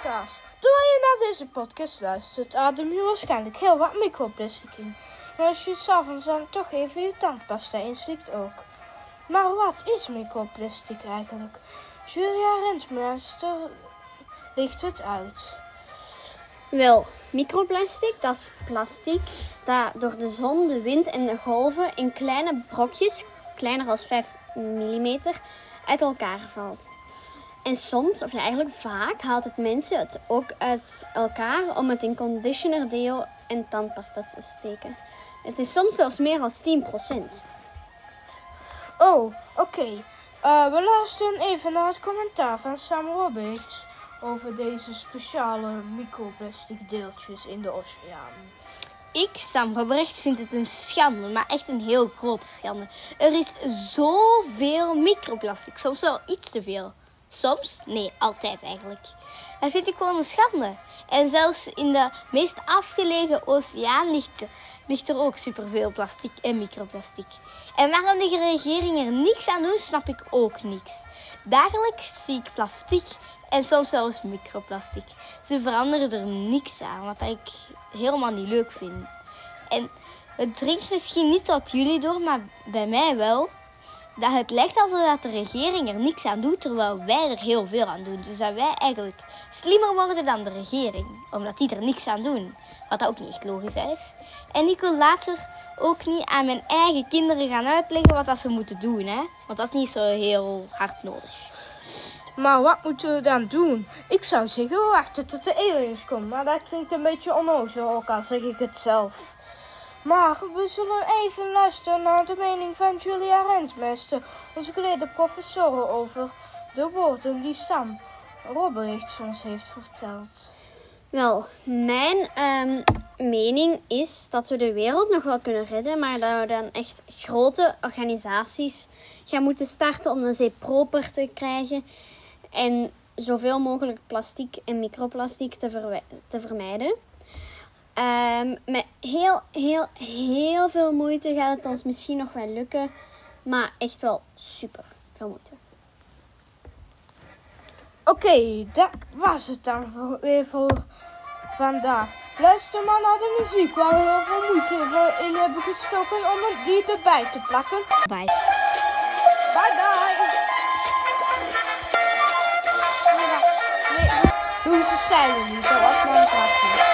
Terwijl je naar deze podcast luistert, adem je waarschijnlijk heel wat microplastic in. En als je het s'avonds dan toch even je tandpasta inslikt ook. Maar wat is microplastic eigenlijk? Julia Rentmeester legt het uit. Wel, microplastic, dat is plastic dat door de zon, de wind en de golven in kleine brokjes, kleiner dan 5 mm, uit elkaar valt. En soms, of eigenlijk vaak, haalt het mensen het ook uit elkaar om het in conditioner, deo en tandpasta te steken. Het is soms zelfs meer dan 10%. Oh, oké. Uh, we luisteren even naar het commentaar van Sam Roberts over deze speciale microplastic deeltjes in de oceaan. Ik, Sam Robrecht, vind het een schande, maar echt een heel grote schande. Er is zoveel microplastic, soms wel iets te veel. Soms? Nee, altijd eigenlijk. Dat vind ik gewoon een schande. En zelfs in de meest afgelegen oceaan ligt, ligt er ook superveel plastic en microplastic. En waarom de regering er niks aan doet, snap ik ook niks. Dagelijks zie ik plastic en soms zelfs microplastic. Ze veranderen er niks aan, wat ik helemaal niet leuk vind. En het dringt misschien niet tot jullie door, maar bij mij wel dat het lijkt alsof de regering er niks aan doet, terwijl wij er heel veel aan doen. Dus dat wij eigenlijk slimmer worden dan de regering, omdat die er niks aan doen. Wat ook niet echt logisch is. En ik wil later ook niet aan mijn eigen kinderen gaan uitleggen wat dat ze moeten doen, hè? want dat is niet zo heel hard nodig. Maar wat moeten we dan doen? Ik zou zeggen, wachten tot de aliens komen, maar dat klinkt een beetje onnozel, ook al zeg ik het zelf. Maar we zullen even luisteren naar de mening van Julia Rentmeester, onze geleerde professor, over de woorden die Sam Roberts ons heeft verteld. Wel, mijn um, mening is dat we de wereld nog wel kunnen redden, maar dat we dan echt grote organisaties gaan moeten starten om de zee proper te krijgen en zoveel mogelijk plastic en microplastic te, te vermijden. Um, met heel, heel, heel veel moeite gaat het ons misschien nog wel lukken. Maar echt wel super veel moeite. Oké, okay, dat was het dan voor, weer voor vandaag. Luister maar naar de muziek waar we heel veel moeite in hebben gestoken om die erbij te plakken. Bye. Bye bye. Doen ze stijlen niet, dat was mijn grapje.